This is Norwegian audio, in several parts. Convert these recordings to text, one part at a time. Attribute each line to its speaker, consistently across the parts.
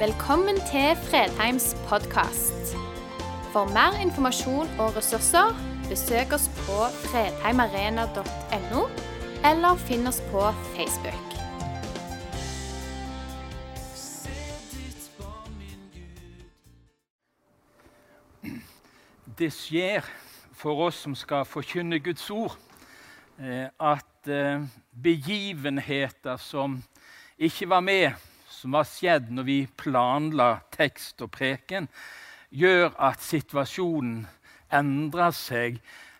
Speaker 1: Velkommen til Fredheims podkast. For mer informasjon og ressurser, besøk oss på fredheimarena.no, eller finn oss på Facebook.
Speaker 2: Det skjer for oss som skal forkynne Guds ord, eh, at eh, begivenheter som ikke var med, som har skjedd når vi planla tekst og preken, gjør at situasjonen endrer seg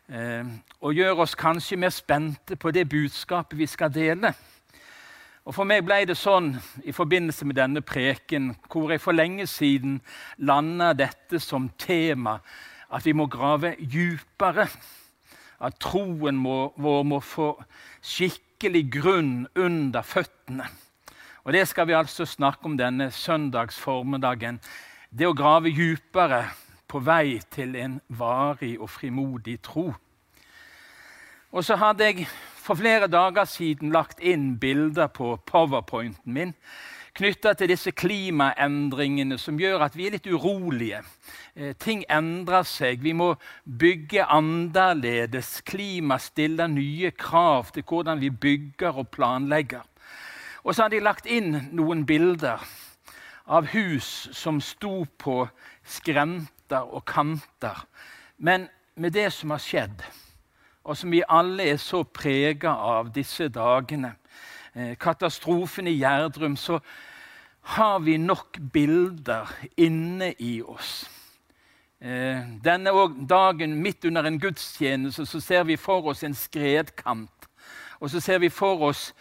Speaker 2: eh, og gjør oss kanskje mer spente på det budskapet vi skal dele. Og For meg ble det sånn i forbindelse med denne preken, hvor jeg for lenge siden landa dette som tema, at vi må grave djupere. At troen må, vår må få skikkelig grunn under føttene. Og Det skal vi altså snakke om denne søndagsformiddagen. Det å grave dypere på vei til en varig og frimodig tro. Og så hadde jeg for flere dager siden lagt inn bilder på powerpointen min knytta til disse klimaendringene som gjør at vi er litt urolige. Eh, ting endrer seg. Vi må bygge annerledes. Klima stiller nye krav til hvordan vi bygger og planlegger. Og så har de lagt inn noen bilder av hus som sto på skrenter og kanter. Men med det som har skjedd, og som vi alle er så prega av disse dagene, eh, katastrofen i Gjerdrum, så har vi nok bilder inne i oss. Eh, denne dagen midt under en gudstjeneste så ser vi for oss en skredkant. Og så ser vi for oss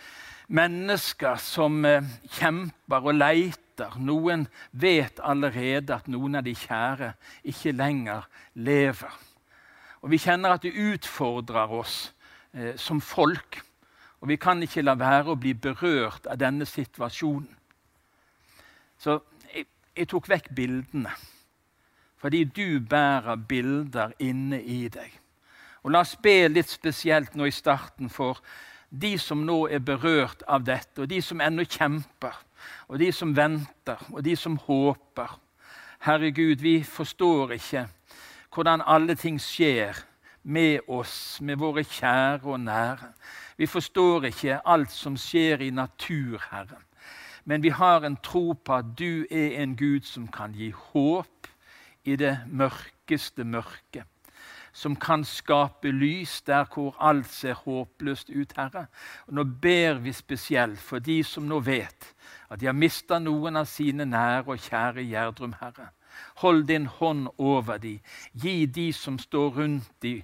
Speaker 2: mennesker som eh, kjemper og leiter. Noen vet allerede at noen av de kjære ikke lenger lever. Og Vi kjenner at det utfordrer oss eh, som folk. Og vi kan ikke la være å bli berørt av denne situasjonen. Så jeg, jeg tok vekk bildene. Fordi du bærer bilder inne i deg. Og La oss be litt spesielt nå i starten for de som nå er berørt av dette, og de som ennå kjemper, og de som venter, og de som håper. Herre Gud, vi forstår ikke hvordan alle ting skjer med oss, med våre kjære og nære. Vi forstår ikke alt som skjer i natur, Herre. Men vi har en tro på at du er en Gud som kan gi håp i det mørkeste mørket som kan skape lys der hvor alt ser håpløst ut, Herre. Og Nå ber vi spesielt for de som nå vet at de har mista noen av sine nære og kjære Gjerdrum, Herre. Hold din hånd over dem. Gi de som står rundt dem,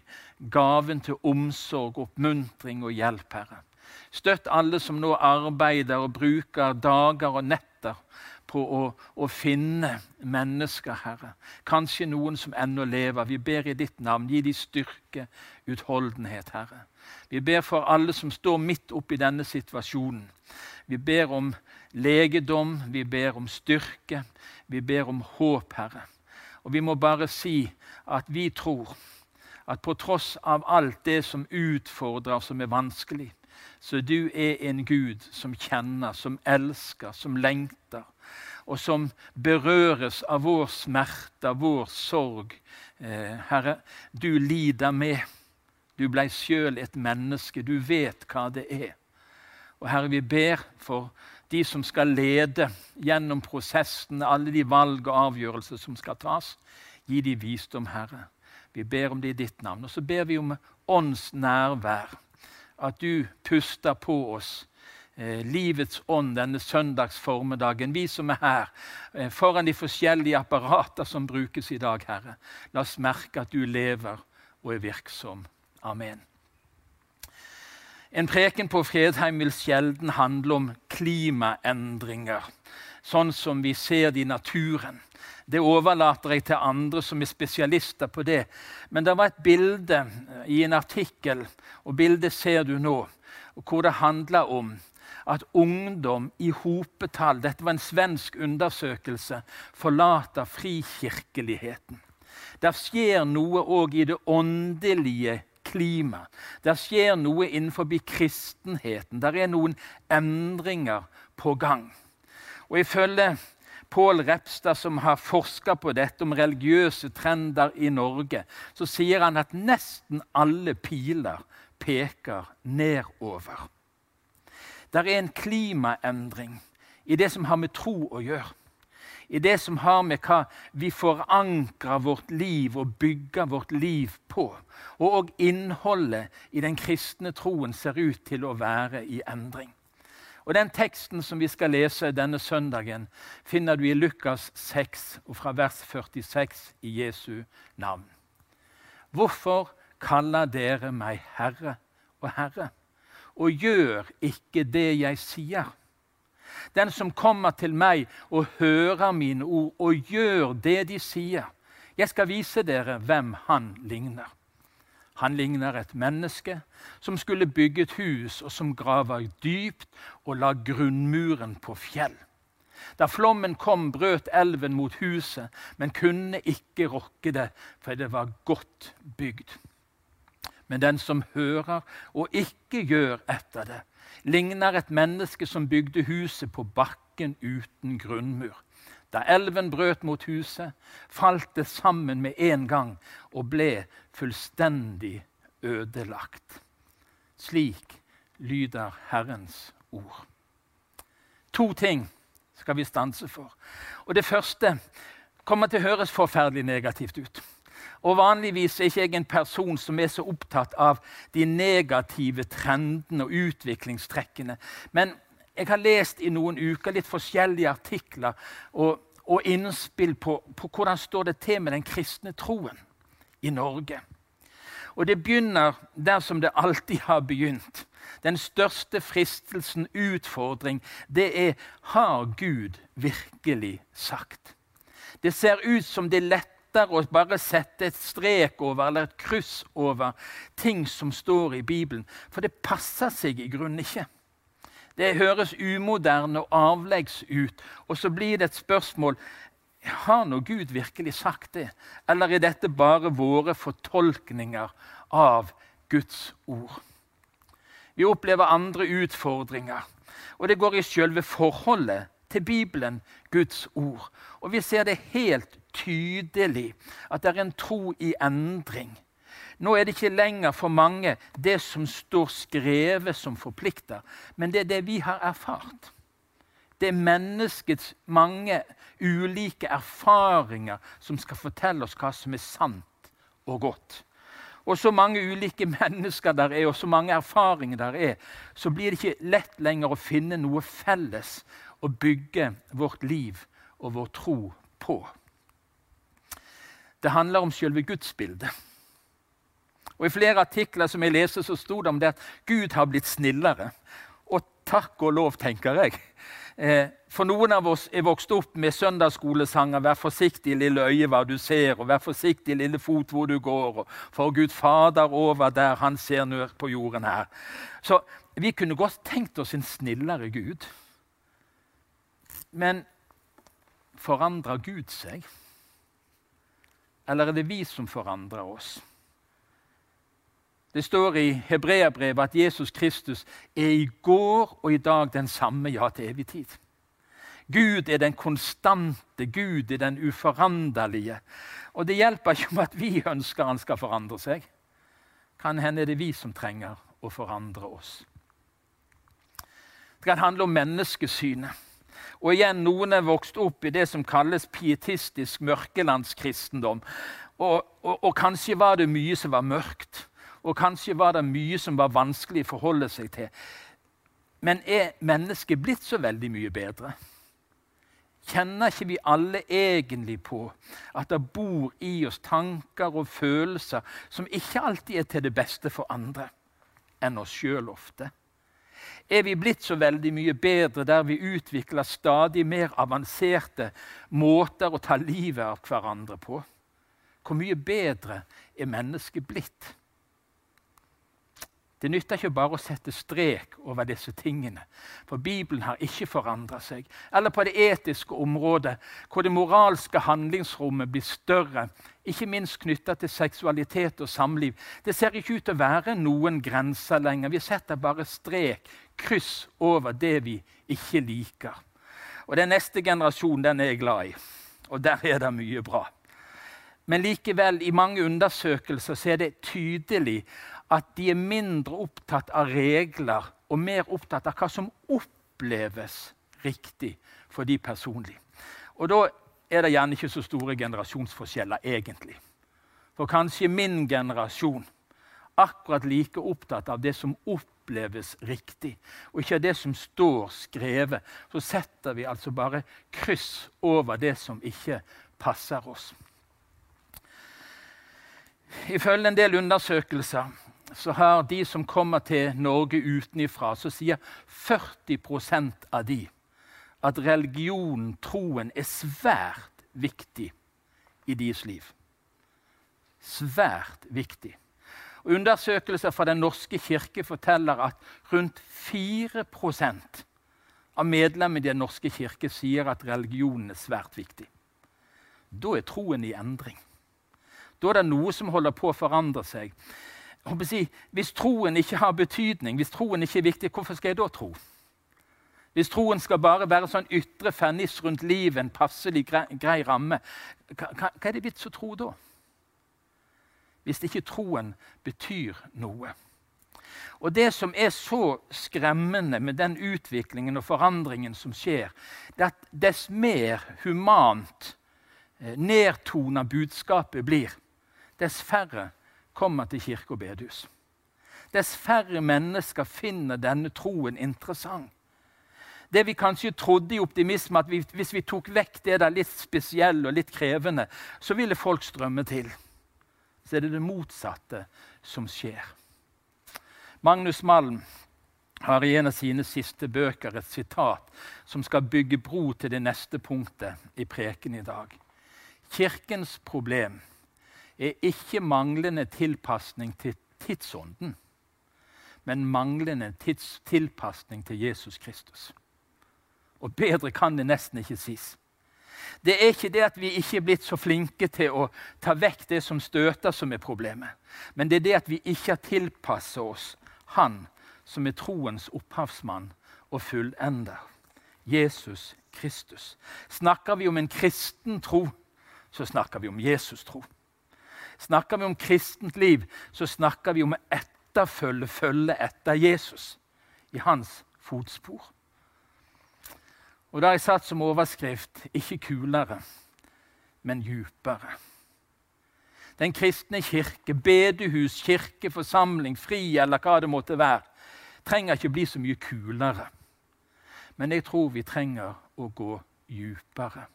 Speaker 2: gaven til omsorg, oppmuntring og hjelp, Herre. Støtt alle som nå arbeider og bruker dager og netter på å, å, finne mennesker, Herre. Kanskje noen som ennå lever. Vi ber i ditt navn. Gi de styrke, utholdenhet, Herre. Vi ber for alle som står midt oppi denne situasjonen. Vi ber om legedom, vi ber om styrke, vi ber om håp, Herre. Og vi må bare si at vi tror at på tross av alt det som utfordrer, som er vanskelig, så du er en Gud som kjenner, som elsker, som lengter, og som berøres av vår smerte, av vår sorg. Eh, Herre, du lider med. Du blei sjøl et menneske. Du vet hva det er. Og Herre, vi ber for de som skal lede gjennom prosessen, alle de valg og avgjørelser som skal tas. Gi de visdom, Herre. Vi ber om det i ditt navn. Og så ber vi om ånds nærvær at du puster på oss livets ånd denne søndags formiddagen. Vi som er her eh, foran de forskjellige apparater som brukes i dag, Herre. La oss merke at du lever og er virksom. Amen. En preken på Fredheim vil sjelden handle om klimaendringer, sånn som vi ser det i naturen. Det overlater jeg til andre som er spesialister på det. Men det var et bilde i en artikkel, og bildet ser du nå, hvor det handla om at ungdom i hopetall Dette var en svensk undersøkelse. Forlater frikirkeligheten. Der skjer noe òg i det åndelige klimaet. Der skjer noe innenfor kristenheten. Der er noen endringer på gang. Og ifølge Pål Repstad, som har forska på dette om religiøse trender i Norge, så sier han at nesten alle piler peker nedover. Det er en klimaendring i det som har med tro å gjøre. I det som har med hva vi forankrer vårt liv og bygger vårt liv på. Og innholdet i den kristne troen ser ut til å være i endring. Og Den teksten som vi skal lese denne søndagen, finner du i Lukas 6, og fra vers 46 i Jesu navn. Hvorfor kaller dere meg Herre og Herre, og gjør ikke det jeg sier? Den som kommer til meg og hører mine ord og gjør det de sier, jeg skal vise dere hvem han ligner. Han ligner et menneske som skulle bygge et hus, og som graver dypt og la grunnmuren på fjell. Da flommen kom, brøt elven mot huset, men kunne ikke rokke det, for det var godt bygd. Men den som hører og ikke gjør etter det, ligner et menneske som bygde huset på bakken uten grunnmur. Da elven brøt mot huset, falt det sammen med en gang og ble fullstendig ødelagt. Slik lyder Herrens ord. To ting skal vi stanse for. Og Det første kommer til å høres forferdelig negativt ut. Og Vanligvis er ikke jeg en person som er så opptatt av de negative trendene og utviklingstrekkene. Men jeg har lest i noen uker litt forskjellige artikler og, og innspill på, på hvordan står det til med den kristne troen i Norge. Og det begynner der som det alltid har begynt. Den største fristelsen, utfordring, det er har Gud virkelig sagt? Det ser ut som det er lettere å bare sette et strek over eller et kryss over ting som står i Bibelen, for det passer seg i grunnen ikke. Det høres umoderne og avleggs ut, og så blir det et spørsmål har nå Gud virkelig sagt det, eller er dette bare våre fortolkninger av Guds ord? Vi opplever andre utfordringer, og det går i selve forholdet til Bibelen, Guds ord. Og vi ser det helt tydelig at det er en tro i endring. Nå er det ikke lenger for mange det som står skrevet, som forplikter, men det er det vi har erfart. Det er menneskets mange ulike erfaringer som skal fortelle oss hva som er sant og godt. Og så mange ulike mennesker der er, og så mange erfaringer der er, så blir det ikke lett lenger å finne noe felles å bygge vårt liv og vår tro på. Det handler om selve gudsbildet. Og I flere artikler som jeg leser, så sto det om det at Gud har blitt snillere. Og takk og lov, tenker jeg. Eh, for noen av oss er vokst opp med søndagsskolesanger 'Vær forsiktig, lille øye, hva du ser', og 'Vær forsiktig, lille fot, hvor du går', og 'For Gud Fader over der han ser ned på jorden her'. Så vi kunne godt tenkt oss en snillere Gud. Men forandrer Gud seg? Eller er det vi som forandrer oss? Det står i Hebreabrevet at Jesus Kristus er i går og i dag den samme, ja, til evig tid. Gud er den konstante, Gud er den uforanderlige. Og det hjelper ikke om at vi ønsker han skal forandre seg. Kan hende er det vi som trenger å forandre oss. Det kan handle om menneskesynet. Og igjen, Noen er vokst opp i det som kalles pietistisk mørkelandskristendom. Og, og, og kanskje var det mye som var mørkt og kanskje var det mye som var vanskelig å forholde seg til. Men er mennesket blitt så veldig mye bedre? Kjenner ikke vi alle egentlig på at det bor i oss tanker og følelser som ikke alltid er til det beste for andre enn oss sjøl ofte? Er vi blitt så veldig mye bedre der vi utvikler stadig mer avanserte måter å ta livet av hverandre på? Hvor mye bedre er mennesket blitt? Det nytter ikke bare å sette strek over disse tingene, for Bibelen har ikke forandra seg. Eller på det etiske området, hvor det moralske handlingsrommet blir større, ikke minst knytta til seksualitet og samliv. Det ser ikke ut til å være noen grenser lenger. Vi setter bare strek, kryss, over det vi ikke liker. Og Den neste generasjonen den er jeg glad i, og der er det mye bra. Men likevel, i mange undersøkelser er det tydelig at de er mindre opptatt av regler og mer opptatt av hva som oppleves riktig for de personlig. Og da er det gjerne ikke så store generasjonsforskjeller, egentlig. For kanskje min generasjon akkurat like opptatt av det som oppleves riktig, og ikke av det som står skrevet. Så setter vi altså bare kryss over det som ikke passer oss. Ifølge en del undersøkelser så har de som kommer til Norge utenifra, så sier 40% av de at religionen, troen, er svært viktig i deres liv. Svært viktig. Og undersøkelser fra Den norske kirke forteller at rundt 4% av medlemmene i Den norske kirke sier at religionen er svært viktig. Da er troen i endring. Da er det noe som holder på å forandre seg. Si, hvis troen ikke har betydning, hvis troen ikke er viktig, hvorfor skal jeg da tro? Hvis troen skal bare være sånn ytre ferniss rundt livet, en passelig grei, grei ramme, hva, hva, er det vits å tro da? Hvis ikke troen betyr noe. Og Det som er så skremmende med den utviklingen og forandringen som skjer, det er at dess mer humant eh, nedtona budskapet blir, dess færre kommer til kirke og bedehus. Dess færre mennesker finner denne troen interessant. Det vi kanskje trodde i optimisme, at vi, hvis vi tok vekk det der litt spesielle og litt krevende, så ville folk strømme til. Så er det det motsatte som skjer. Magnus Malm har i en av sine siste bøker et sitat som skal bygge bro til det neste punktet i preken i dag. Kirkens problem er ikke manglende tilpasning til tidsånden, men manglende tids tilpasning til Jesus Kristus. Og bedre kan det nesten ikke sies. Det er ikke det at vi ikke er blitt så flinke til å ta vekk det som støter, som er problemet. Men det er det at vi ikke har tilpasset oss Han som er troens opphavsmann og fullender. Jesus Kristus. Snakker vi om en kristen tro, så snakker vi om Jesus tro. Snakker vi om kristent liv, så snakker vi om å etterfølge, følge etter Jesus i hans fotspor. Og da har jeg satt som overskrift 'ikke kulere, men djupere'. Den kristne kirke, bedehus, kirke, forsamling, fri eller hva det måtte være, trenger ikke bli så mye kulere. Men jeg tror vi trenger å gå djupere.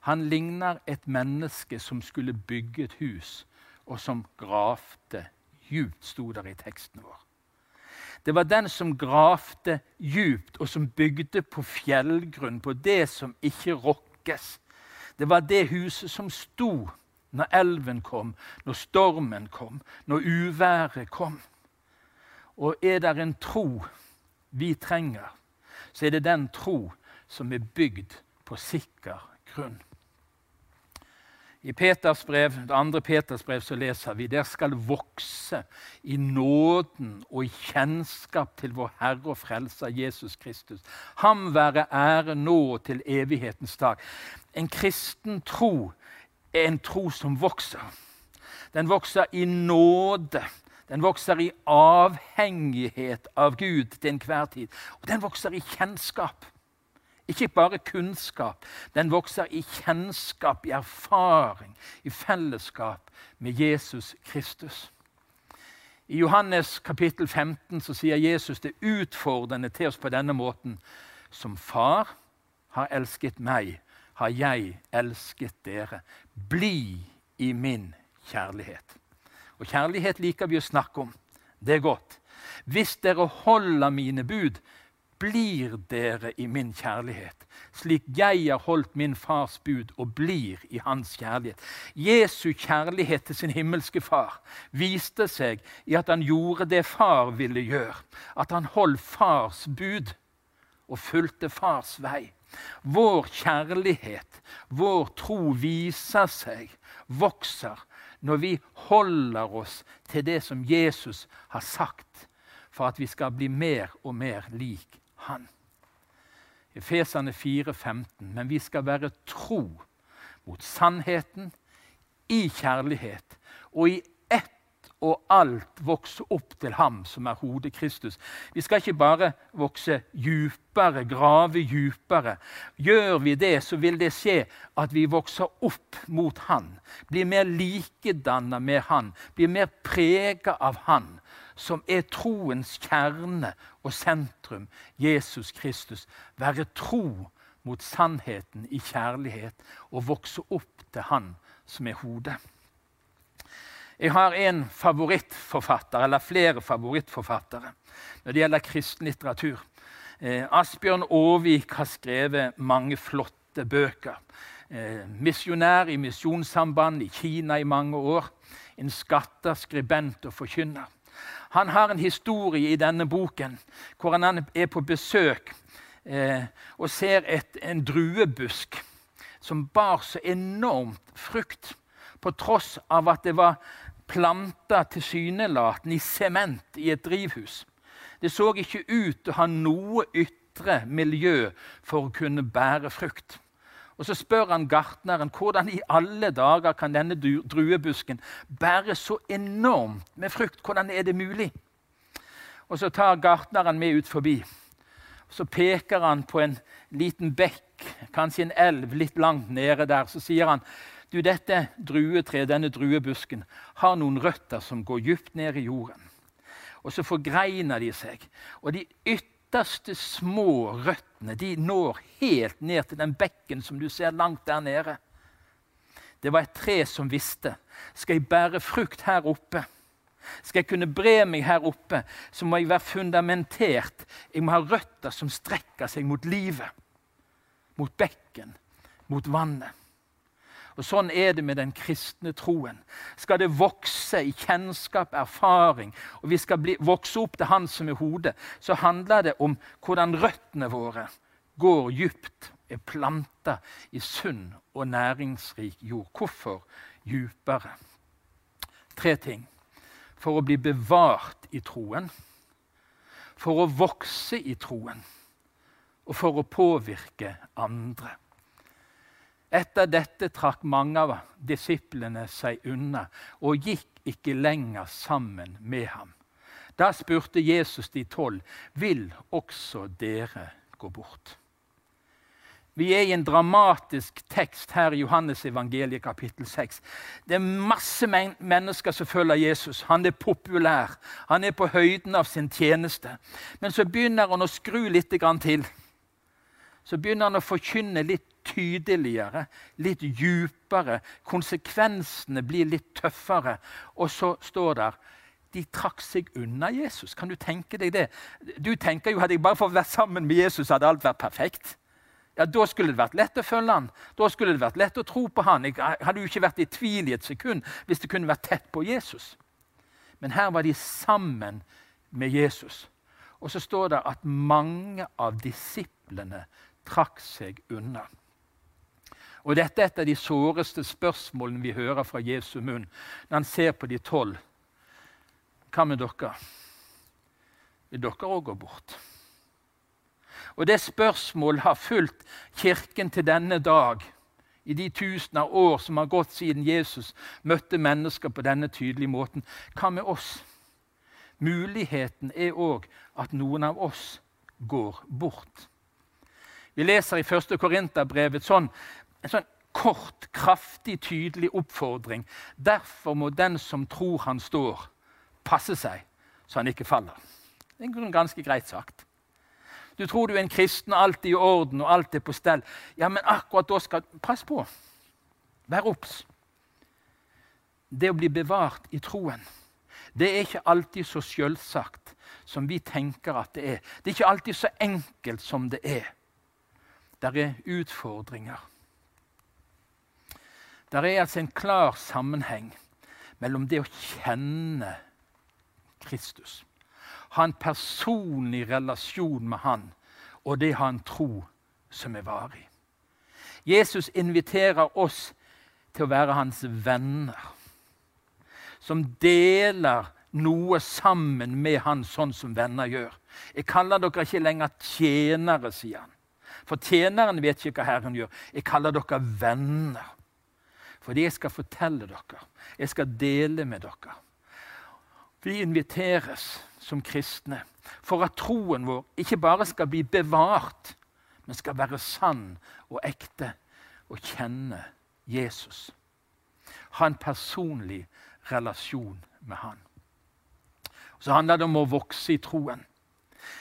Speaker 2: Han ligner et menneske som skulle bygge et hus, og som gravde djupt, sto der i teksten vår. Det var den som gravde djupt, og som bygde på fjellgrunn, på det som ikke rokkes. Det var det huset som sto når elven kom, når stormen kom, når uværet kom. Og er det en tro vi trenger, så er det den tro som er bygd på sikker grunn. I Peters brev, det andre Peters brev så leser vi der skal vokse i nåden og i kjennskap til vår Herre og Frelser Jesus Kristus. Ham være ære nå til evighetens dag. En kristen tro er en tro som vokser. Den vokser i nåde. Den vokser i avhengighet av Gud til enhver tid. Og den vokser i kjennskap. Ikke bare kunnskap. Den vokser i kjennskap, i erfaring, i fellesskap med Jesus Kristus. I Johannes kapittel 15 så sier Jesus det utfordrende til oss på denne måten. Som far har elsket meg, har jeg elsket dere. Bli i min kjærlighet. Og kjærlighet liker vi å snakke om. Det er godt. Hvis dere holder mine bud, blir dere i min kjærlighet, slik jeg har holdt min fars bud og blir i hans kjærlighet. Jesu kjærlighet til sin himmelske far viste seg i at han gjorde det far ville gjøre, at han holdt fars bud og fulgte fars vei. Vår kjærlighet, vår tro viser seg, vokser, når vi holder oss til det som Jesus har sagt, for at vi skal bli mer og mer lik han. Efesene 4, 15. Men vi skal være tro mot sannheten i kjærlighet og i ett og alt vokse opp til ham som er hodet Kristus. Vi skal ikke bare vokse djupere, grave djupere. Gjør vi det, så vil det skje at vi vokser opp mot Han. Blir mer likedanna med Han. Blir mer prega av Han, som er troens kjerne og sentrum, Jesus Kristus. Være tro mot sannheten i kjærlighet og vokse opp til Han som er hodet. Jeg har en favorittforfatter, eller flere favorittforfattere når det gjelder kristen litteratur. Eh, Asbjørn Aavik har skrevet mange flotte bøker. Eh, misjonær i Misjonssamband i Kina i mange år. En skatter, skribent og forkynner. Han har en historie i denne boken hvor han er på besøk eh, og ser et, en druebusk som bar så enormt frukt, på tross av at det var planta tilsynelatende i sement i et drivhus. Det så ikke ut til å ha noe ytre miljø for å kunne bære frukt. Og Så spør han gartneren hvordan i alle dager kan denne druebusken bære så enormt med frukt. Hvordan er det mulig? Og Så tar gartneren med ut forbi. Så peker han på en liten bekk, kanskje en elv litt langt nede der. Så sier han du, dette druetreet, denne druebusken, har noen røtter som går dypt ned i jorden. Og så forgreiner de seg. Og de ytterste små røttene de når helt ned til den bekken som du ser langt der nede. Det var et tre som visste. Skal jeg bære frukt her oppe, skal jeg kunne bre meg her oppe, så må jeg være fundamentert. Jeg må ha røtter som strekker seg mot livet, mot bekken, mot vannet. Og Sånn er det med den kristne troen. Skal det vokse i kjennskap, erfaring, og vi skal bli, vokse opp til Han som er hodet, så handler det om hvordan røttene våre går dypt, er planta i sunn og næringsrik jord. Hvorfor dypere? Tre ting. For å bli bevart i troen, for å vokse i troen og for å påvirke andre. Etter dette trakk mange av disiplene seg unna og gikk ikke lenger sammen med ham. Da spurte Jesus de tolv, vil også dere gå bort? Vi er i en dramatisk tekst her i Johannes evangeliet kapittel 6. Det er masse men mennesker som følger Jesus. Han er populær. Han er på høyden av sin tjeneste. Men så begynner han å skru litt til. Så begynner han å forkynne litt tydeligere, litt djupere. Konsekvensene blir litt tøffere. Og så står det de trakk seg unna Jesus. Kan du tenke deg det? Du tenker jo Hadde jeg bare fått være sammen med Jesus, hadde alt vært perfekt. Ja, Da skulle det vært lett å følge han. Da skulle det vært lett å tro på han. Jeg hadde jo ikke vært i tvil i et sekund hvis det kunne vært tett på Jesus. Men her var de sammen med Jesus. Og så står det at mange av disiplene trakk seg unna. Og Dette er et av de såreste spørsmålene vi hører fra Jesu munn når han ser på de tolv. Hva med dere? Vil dere òg gå bort? Og Det spørsmålet har fulgt Kirken til denne dag, i de tusener av år som har gått siden Jesus møtte mennesker på denne tydelige måten. Hva med oss? Muligheten er òg at noen av oss går bort. Vi leser i 1. Korinterbrevet sånn en sånn kort, kraftig, tydelig oppfordring. Derfor må den som tror han står, passe seg så han ikke faller. Det er ganske greit sagt. Du tror du er en kristen, alt er i orden og alt er på stell. Ja, men akkurat da skal Pass på. Vær obs. Det å bli bevart i troen, det er ikke alltid så selvsagt som vi tenker at det er. Det er ikke alltid så enkelt som det er. Det er utfordringer. Det er altså en klar sammenheng mellom det å kjenne Kristus, ha en personlig relasjon med Han, og det å ha en tro som er varig. Jesus inviterer oss til å være hans venner, som deler noe sammen med han, sånn som venner gjør. Jeg kaller dere ikke lenger tjenere, sier han. For tjeneren vet ikke hva Herren gjør. Jeg kaller dere venner. Fordi jeg skal fortelle dere. Jeg skal dele med dere. Vi inviteres som kristne for at troen vår ikke bare skal bli bevart, men skal være sann og ekte og kjenne Jesus. Ha en personlig relasjon med han. Så handler det om å vokse i troen.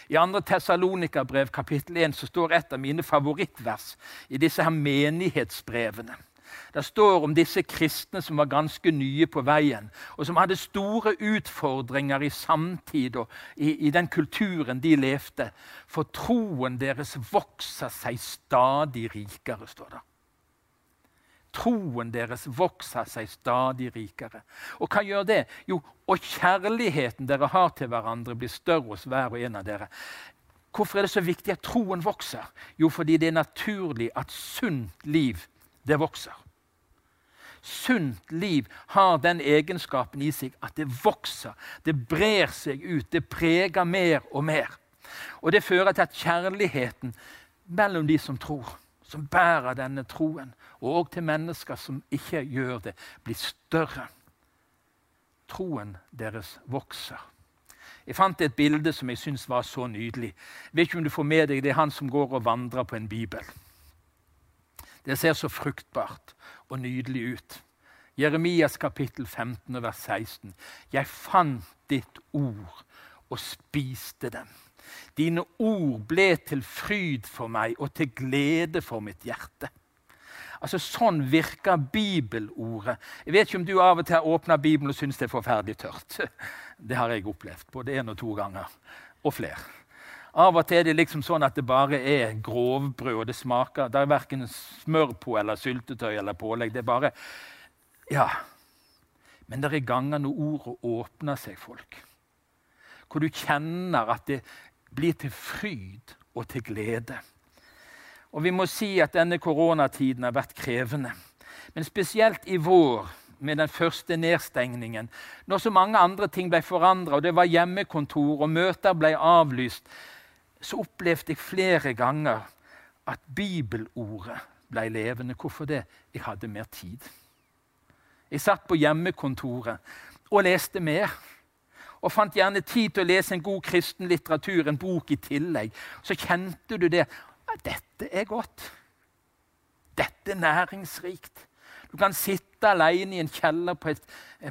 Speaker 2: I 2. Tessalonika-brev kapittel 1 så står et av mine favorittvers i disse her menighetsbrevene. Det står om disse kristne som var ganske nye på veien, og som hadde store utfordringer i samtid og i, i den kulturen de levde. For troen deres vokser seg stadig rikere, står det. Troen deres vokser seg stadig rikere. Og hva gjør det? Jo, og kjærligheten dere har til hverandre, blir større hos hver og en av dere. Hvorfor er det så viktig at troen vokser? Jo, fordi det er naturlig at sunt liv, det vokser. Sunt liv har den egenskapen i seg at det vokser, det brer seg ut, det preger mer og mer. Og det fører til at kjærligheten mellom de som tror, som bærer denne troen, og til mennesker som ikke gjør det, blir større. Troen deres vokser. Jeg fant et bilde som jeg syntes var så nydelig. Jeg vet ikke om du får med deg Det er han som går og vandrer på en bibel. Det ser så fruktbart og nydelig ut. Jeremias kapittel 15 vers 16. Jeg fant ditt ord og spiste dem. Dine ord ble til fryd for meg og til glede for mitt hjerte. Altså Sånn virker bibelordet. Jeg vet ikke om du av og til har åpna Bibelen og syns det er forferdelig tørt. Det har jeg opplevd både én og to ganger. Og flere. Av og til er det liksom sånn at det bare er grovbrød, og det smaker Det er verken smør på eller syltetøy eller pålegg. Det er bare Ja. Men det er ganger når ordet åpner seg, folk. Hvor du kjenner at det blir til fryd og til glede. Og vi må si at denne koronatiden har vært krevende. Men spesielt i vår, med den første nedstengningen, når så mange andre ting ble forandra, og det var hjemmekontor og møter ble avlyst, så opplevde jeg flere ganger at bibelordet ble levende. Hvorfor det? Jeg hadde mer tid. Jeg satt på hjemmekontoret og leste mer. Og fant gjerne tid til å lese en god kristen litteratur, en bok i tillegg. Så kjente du det. Ja, dette er godt. Dette er næringsrikt. Du kan sitte alene i en kjeller på et,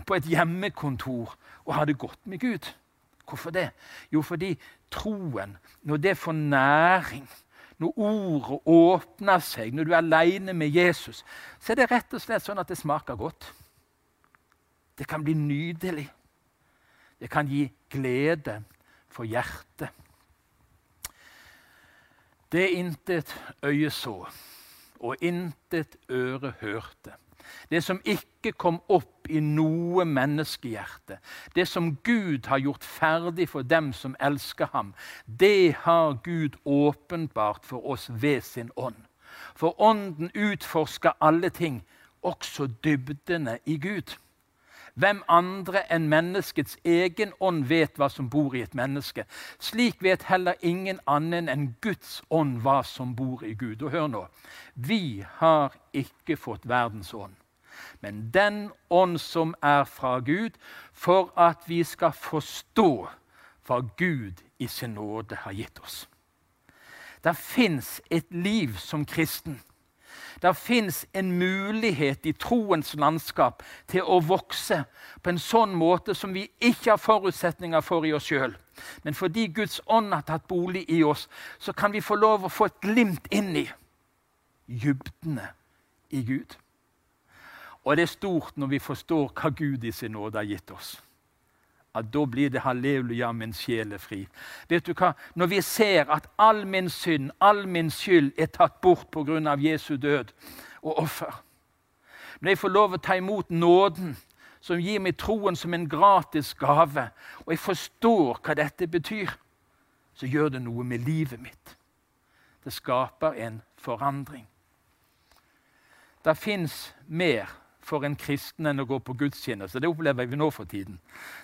Speaker 2: på et hjemmekontor og ha det godt med Gud. Hvorfor det? Jo, fordi troen, når det får næring, når ordet åpner seg, når du er alene med Jesus, så er det rett og slett sånn at det smaker godt. Det kan bli nydelig. Det kan gi glede for hjertet. Det intet øye så, og intet øre hørte det som ikke kom opp i noe menneskehjerte, det som Gud har gjort ferdig for dem som elsker ham, det har Gud åpenbart for oss ved sin ånd. For Ånden utforsker alle ting, også dybdene i Gud. Hvem andre enn menneskets egen ånd vet hva som bor i et menneske? Slik vet heller ingen annen enn Guds ånd hva som bor i Gud. Og hør nå. Vi har ikke fått verdens ånd, men den ånd som er fra Gud, for at vi skal forstå hva Gud i sin nåde har gitt oss. Det fins et liv som kristen det fins en mulighet i troens landskap til å vokse på en sånn måte som vi ikke har forutsetninger for i oss sjøl. Men fordi Guds ånd har tatt bolig i oss, så kan vi få lov å få et glimt inn i dybdene i Gud. Og det er stort når vi forstår hva Gud i sin nåde har gitt oss at da blir det halleluja, min sjel er fri. Vet du hva? Når vi ser at all min synd, all min skyld, er tatt bort pga. Jesu død og offer Når jeg får lov å ta imot nåden som gir meg troen som en gratis gave, og jeg forstår hva dette betyr, så gjør det noe med livet mitt. Det skaper en forandring. Det fins mer for en kristen enn å gå på gudstjeneste. Det opplever vi nå for tiden.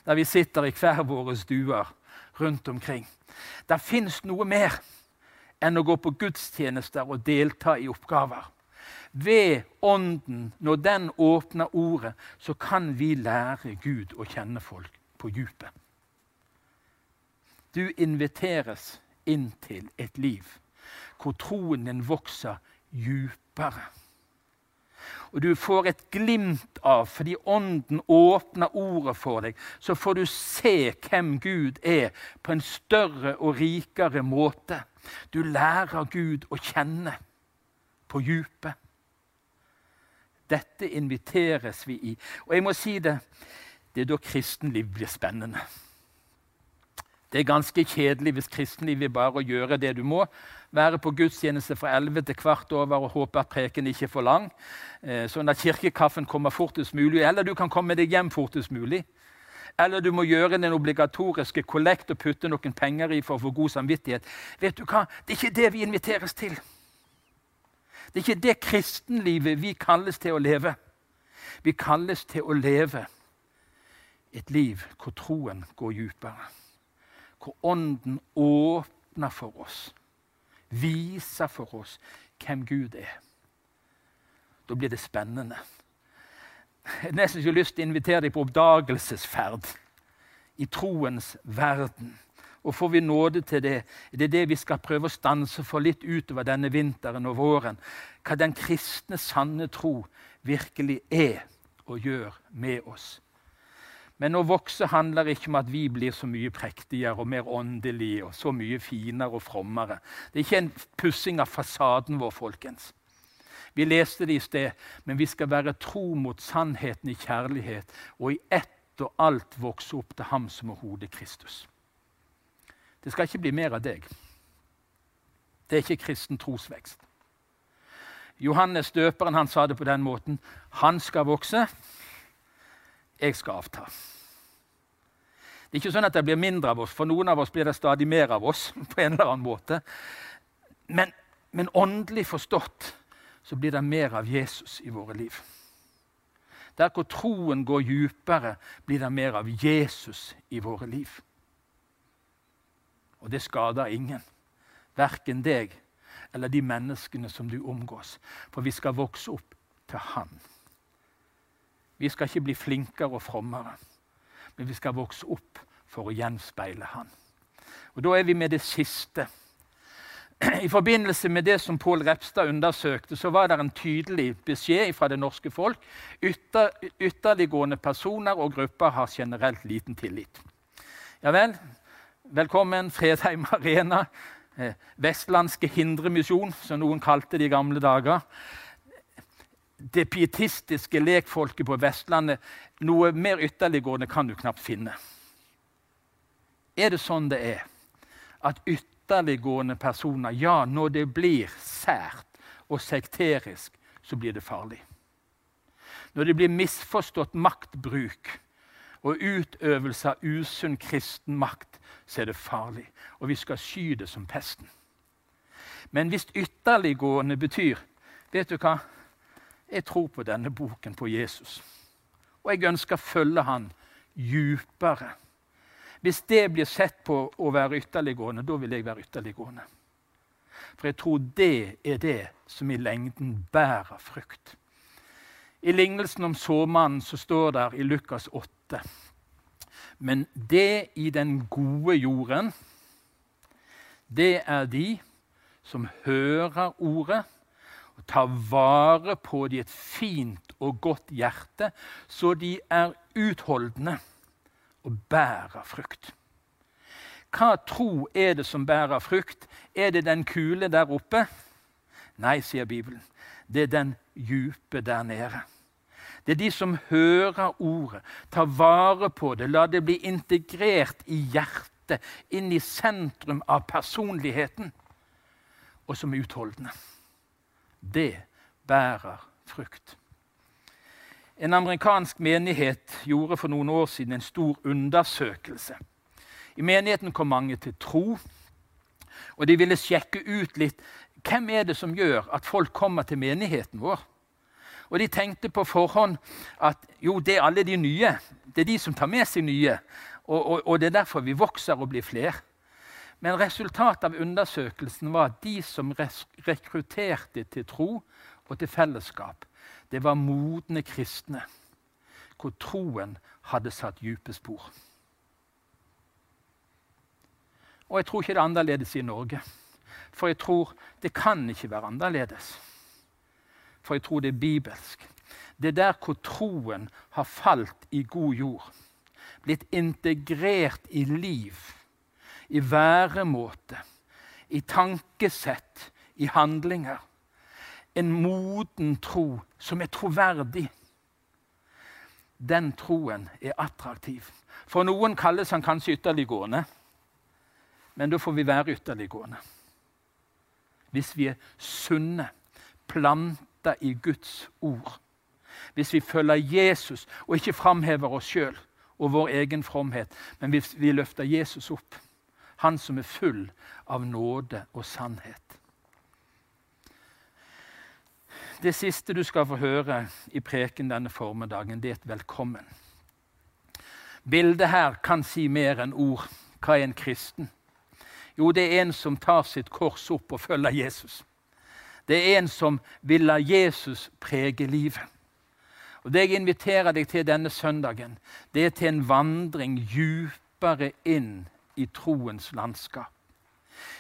Speaker 2: Der vi sitter i hver våre stuer rundt omkring. Det fins noe mer enn å gå på gudstjenester og delta i oppgaver. Ved Ånden, når den åpner ordet, så kan vi lære Gud å kjenne folk på djupet. Du inviteres inn til et liv hvor troen din vokser djupere. Og du får et glimt av, fordi Ånden åpner ordet for deg, så får du se hvem Gud er, på en større og rikere måte. Du lærer Gud å kjenne på djupet. Dette inviteres vi i. Og jeg må si det det er da kristenliv blir spennende. Det er ganske kjedelig hvis kristenlivet bare å gjøre det du må. Være på gudstjeneste fra 11 til kvart over og håpe at preken ikke er for lang. Eh, sånn at kirkekaffen kommer fortest mulig. Eller du kan komme deg hjem fortest mulig. Eller du må gjøre den obligatoriske kollekt og putte noen penger i for å få god samvittighet. Vet du hva? Det er ikke det vi inviteres til. Det er ikke det kristenlivet vi kalles til å leve. Vi kalles til å leve et liv hvor troen går dypere. Hvor Ånden åpner for oss, viser for oss hvem Gud er. Da blir det spennende. Jeg har nesten ikke lyst til å invitere deg på oppdagelsesferd i troens verden. Og får vi nåde til det, det er det vi skal prøve å stanse for litt utover denne vinteren og våren. Hva den kristne, sanne tro virkelig er og gjør med oss. Men å vokse handler ikke om at vi blir så mye prektigere og mer åndelige og så mye finere og frommere. Det er ikke en pussing av fasaden vår, folkens. Vi leste det i sted, men vi skal være tro mot sannheten i kjærlighet og i ett og alt vokse opp til Ham som er hodet Kristus. Det skal ikke bli mer av deg. Det er ikke kristen trosvekst. Johannes døperen han sa det på den måten. Han skal vokse, jeg skal avta. Det er ikke sånn at det blir mindre av oss. For noen av oss blir det stadig mer av oss. på en eller annen måte. Men, men åndelig forstått så blir det mer av Jesus i våre liv. Der hvor troen går dypere, blir det mer av Jesus i våre liv. Og det skader ingen. Verken deg eller de menneskene som du omgås. For vi skal vokse opp til Han. Vi skal ikke bli flinkere og frommere, men vi skal vokse opp for å gjenspeile Han. Og Da er vi med det siste. I forbindelse med det som Pål Repstad undersøkte, så var det en tydelig beskjed fra det norske folk. Ytter, ytterliggående personer og grupper har generelt liten tillit. Ja vel, Velkommen, Fredheim Arena. Eh, Vestlandske Hindremisjon, som noen kalte det i gamle dager. Det pietistiske lekfolket på Vestlandet. Noe mer ytterliggående kan du knapt finne. Er det sånn det er? At ytterliggående personer Ja, når det blir sært og sekterisk, så blir det farlig. Når det blir misforstått maktbruk og utøvelse av usunn kristen makt, så er det farlig. Og vi skal sky det som pesten. Men hvis ytterliggående betyr Vet du hva? Jeg tror på denne boken på Jesus. Og jeg ønsker å følge han djupere. Hvis det blir sett på å være ytterliggående, da vil jeg være ytterliggående. For jeg tror det er det som i lengden bærer frukt. I lignelsen om såmannen så står det i Lukas 8 men det i den gode jorden, det er de som hører ordet tar vare på de et fint og godt hjerte, så de er utholdende og bærer frukt. Hva tro er det som bærer frukt? Er det den kule der oppe? Nei, sier Bibelen. Det er den djupe der nede. Det er de som hører ordet, tar vare på det, lar det bli integrert i hjertet, inn i sentrum av personligheten, og som er utholdende. Det bærer frukt. En amerikansk menighet gjorde for noen år siden en stor undersøkelse. I menigheten kom mange til tro, og de ville sjekke ut litt hvem er det som gjør at folk kommer til menigheten vår. Og de tenkte på forhånd at jo, det er alle de nye. Det er de som tar med seg nye. Og, og, og det er derfor vi vokser og blir flere. Men resultatet av undersøkelsen var at de som rekrutterte til tro og til fellesskap, det var modne kristne, hvor troen hadde satt dype spor. Og jeg tror ikke det er annerledes i Norge. For jeg tror det kan ikke være annerledes. For jeg tror det er bibelsk. Det er der hvor troen har falt i god jord. Blitt integrert i liv, i væremåte, i tankesett, i handlinger. En moden tro som er troverdig. Den troen er attraktiv. For noen kalles han kanskje ytterliggående, men da får vi være ytterliggående. Hvis vi er sunne, planta i Guds ord hvis vi følger Jesus og ikke framhever oss sjøl og vår egen fromhet, men hvis vi løfter Jesus opp, han som er full av nåde og sannhet. Det siste du skal få høre i preken denne formiddagen, det er et velkommen. Bildet her kan si mer enn ord. Hva er en kristen? Jo, det er en som tar sitt kors opp og følger Jesus. Det er en som vil la Jesus prege livet. Og Det jeg inviterer deg til denne søndagen, det er til en vandring djupere inn i troens landskap.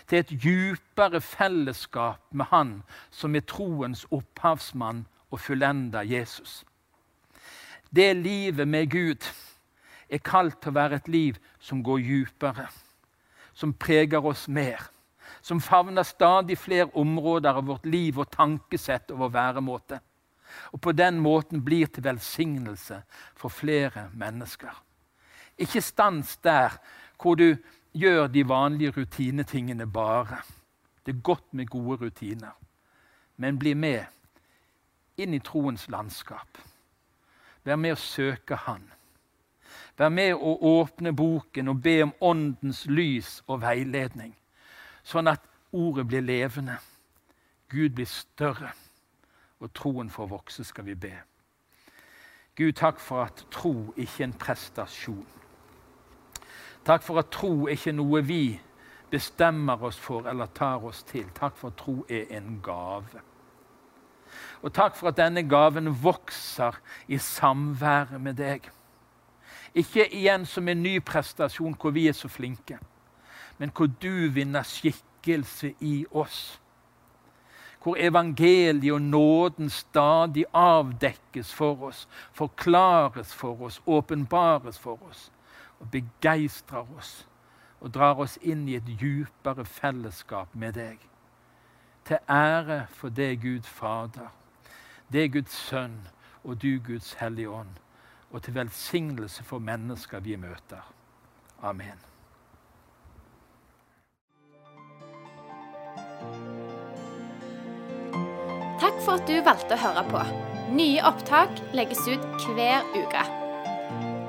Speaker 2: Til et djupere fellesskap med Han som er troens opphavsmann og fullenda Jesus. Det livet med Gud er kalt til å være et liv som går djupere, som preger oss mer, som favner stadig flere områder av vårt liv og tankesett og vår væremåte og på den måten blir til velsignelse for flere mennesker. Ikke stans der hvor du gjør de vanlige rutinetingene bare. Det er godt med gode rutiner. Men bli med inn i troens landskap. Vær med å søke Han. Vær med å åpne boken og be om Åndens lys og veiledning, sånn at ordet blir levende. Gud blir større og troen får vokse, skal vi be. Gud, takk for at tro ikke er en prestasjon. Takk for at tro er ikke noe vi bestemmer oss for eller tar oss til. Takk for at tro er en gave. Og takk for at denne gaven vokser i samværet med deg. Ikke igjen som en ny prestasjon hvor vi er så flinke, men hvor du vinner skikkelse i oss hvor evangeliet og nåden stadig avdekkes for oss, forklares for oss, åpenbares for oss og begeistrer oss og drar oss inn i et djupere fellesskap med deg. Til ære for det Gud Fader, det Guds Sønn og du Guds Hellige Ånd, og til velsignelse for mennesker vi møter. Amen.
Speaker 1: Takk for at du valgte å høre på. Nye opptak legges ut hver uke.